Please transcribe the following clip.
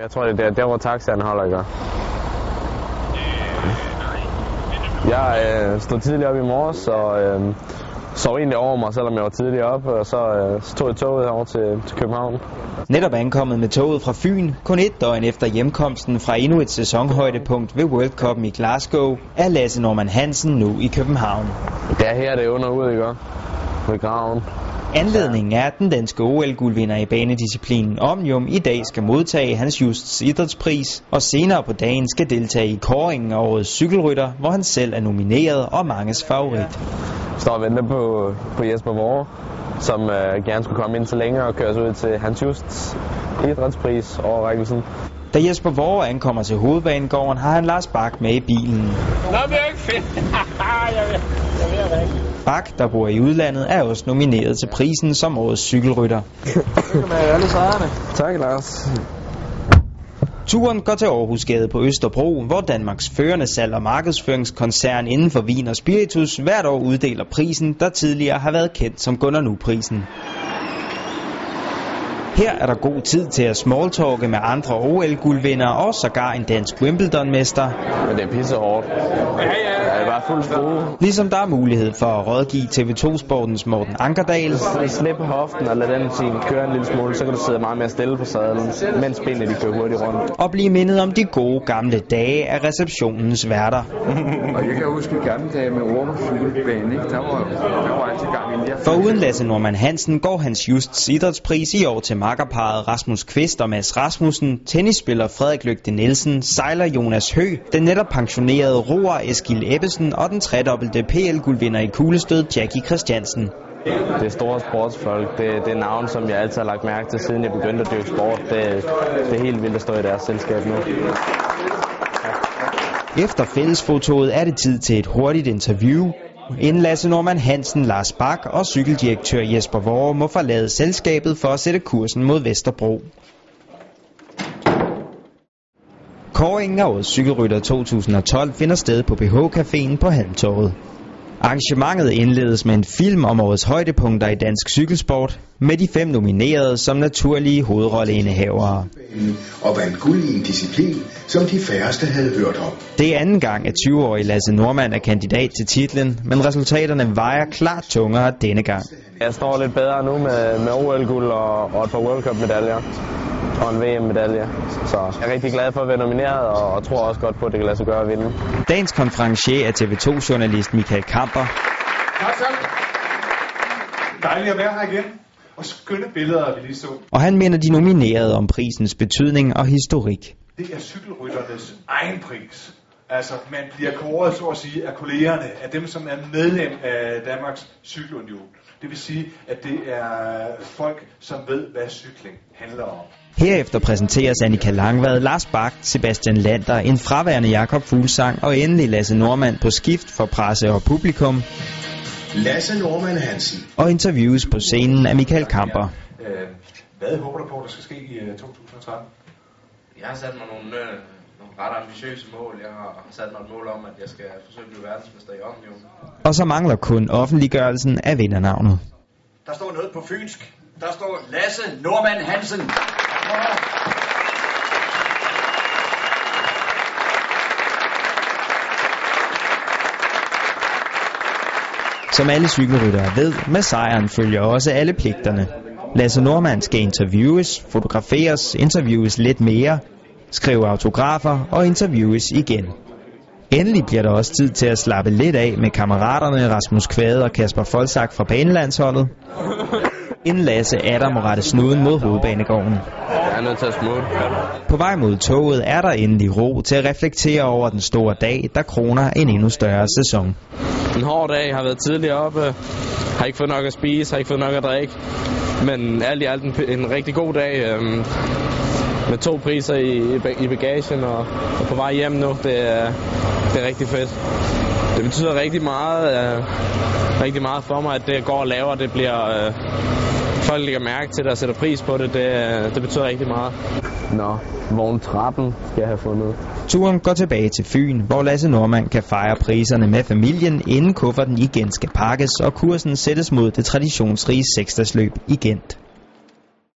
Jeg tror, det er der, hvor taxaen holder, ikke? Jeg øh, stod tidligt op i morges og øh, sov egentlig over mig, selvom jeg var tidligt op, og så, øh, så tog jeg toget herover til, til København. Netop ankommet med toget fra Fyn, kun et døgn efter hjemkomsten fra endnu et sæsonhøjdepunkt ved World Cup i Glasgow, er Lasse Norman Hansen nu i København. Det er her, det er under ud, ikke? Ved graven. Anledningen er, at den danske OL-guldvinder i banedisciplinen Omnium i dag skal modtage hans Justs idrætspris, og senere på dagen skal deltage i kåringen af årets cykelrytter, hvor han selv er nomineret og manges favorit. Jeg står og venter på, på Jesper Vore, som øh, gerne skulle komme ind til længere og køre os ud til hans Justs idrætspris overrækkelsen. Da Jesper Vore ankommer til hovedbanegården, har han Lars Bak med i bilen. Nå, det er ikke fedt. jeg vil. Bak, der bor i udlandet, er også nomineret til prisen som årets cykelrytter. Lykke med alle sejrene. Tak, Lars. Turen går til Aarhusgade på Østerbro, hvor Danmarks førende salg- og markedsføringskoncern inden for vin og spiritus hvert år uddeler prisen, der tidligere har været kendt som Gunnar Nu-prisen. Her er der god tid til at smalltalke med andre OL-guldvindere og sågar en dansk Wimbledon-mester, Men det er pisse hårdt. Ja, ja. Jeg er bare fuld skrue. ligesom der er mulighed for at rådgive TV2 Sportens Morten Ankerdal, Slip hoften og lad den sige, køre en lille smule, så kan du sidde meget mere stille på sadlen, mens benene de kører hurtigt rundt. og blive mindet om de gode gamle dage af receptionens værter. Og jeg kan huske gamle dage med Orme ikke? Der var, der var altid gang i For uden Lasse Norman Hansen går hans Justs idrætspris i år til makkerparet Rasmus Kvist og Mads Rasmussen, tennisspiller Frederik Lygte Nielsen, sejler Jonas Hø, den netop pensionerede roer Eskil Ebbesen og den tredobbelte PL-guldvinder i kuglestød Jackie Christiansen. Det er store sportsfolk. Det, det er navn, som jeg altid har lagt mærke til, siden jeg begyndte at dyrke sport. Det, det er helt vildt at stå i deres selskab nu. Efter fællesfotoet er det tid til et hurtigt interview, inden Lasse Norman Hansen, Lars Bak og cykeldirektør Jesper Vore må forlade selskabet for at sætte kursen mod Vesterbro. Kåringen af årets cykelrytter 2012 finder sted på BH Caféen på Halmtorvet. Arrangementet indledes med en film om årets højdepunkter i dansk cykelsport, med de fem nominerede som naturlige hovedrolleindehavere og vandt guld i en disciplin, som de færreste havde hørt om. Det er anden gang, at 20-årige Lasse Normand er kandidat til titlen, men resultaterne vejer klart tungere denne gang. Jeg står lidt bedre nu med, med OL-guld og, og et par World Cup-medaljer og en VM-medalje. Så jeg er rigtig glad for at være nomineret og, og tror også godt på, at det kan lade sig gøre at vinde. Dagens konferencier er TV2-journalist Michael Kamper, Tak selv. Dejligt at være her igen. Og skønne billeder, vi lige så. og han minder de nominerede om prisens betydning og historik. Det er cykelrytternes egen pris. Altså, man bliver kåret, så at sige, af kollegerne, af dem, som er medlem af Danmarks Cykelunion. Det vil sige, at det er folk, som ved, hvad cykling handler om. Herefter præsenteres Annika Langvad, Lars Bak, Sebastian Lander, en fraværende Jakob Fuglsang og endelig Lasse Normand på skift for presse og publikum, Lasse Norman Hansen. og interviews på scenen af Michael Kamper. Øh, hvad håber du på, der skal ske i øh, 2013? Jeg har sat mig nogle, øh, nogle ret ambitiøse mål. Jeg har sat mig et mål om, at jeg skal forsøge at blive verdensmester i Omnium. Og så mangler kun offentliggørelsen af vindernavnet. Der står noget på fynsk. Der står Lasse Norman Hansen. Som alle cykelryttere ved, med sejren følger også alle pligterne. Lasse Normand skal interviewes, fotograferes, interviewes lidt mere, skrive autografer og interviewes igen. Endelig bliver der også tid til at slappe lidt af med kammeraterne Rasmus Kvade og Kasper Folsak fra banelandsholdet, inden Lasse Adam må rette snuden mod hovedbanegården. Er nødt til at smutte. På vej mod toget er der endelig ro til at reflektere over den store dag, der kroner en endnu større sæson. En hård dag, har været tidligere oppe, har ikke fået nok at spise, har ikke fået nok at drikke. Men alt i alt en, en rigtig god dag. Øhm, med to priser i, i bagagen og, og på vej hjem nu. Det er, det er rigtig fedt. Det betyder rigtig meget, øh, rigtig meget for mig, at det jeg går og laver, det bliver... Øh, folk lægger mærke til det og sætter pris på det. Det, øh, det betyder rigtig meget. Nå, vogn 13 skal jeg have fundet. Turen går tilbage til Fyn, hvor Lasse Normand kan fejre priserne med familien, inden kufferten igen skal pakkes, og kursen sættes mod det traditionsrige seksdagsløb i Gent.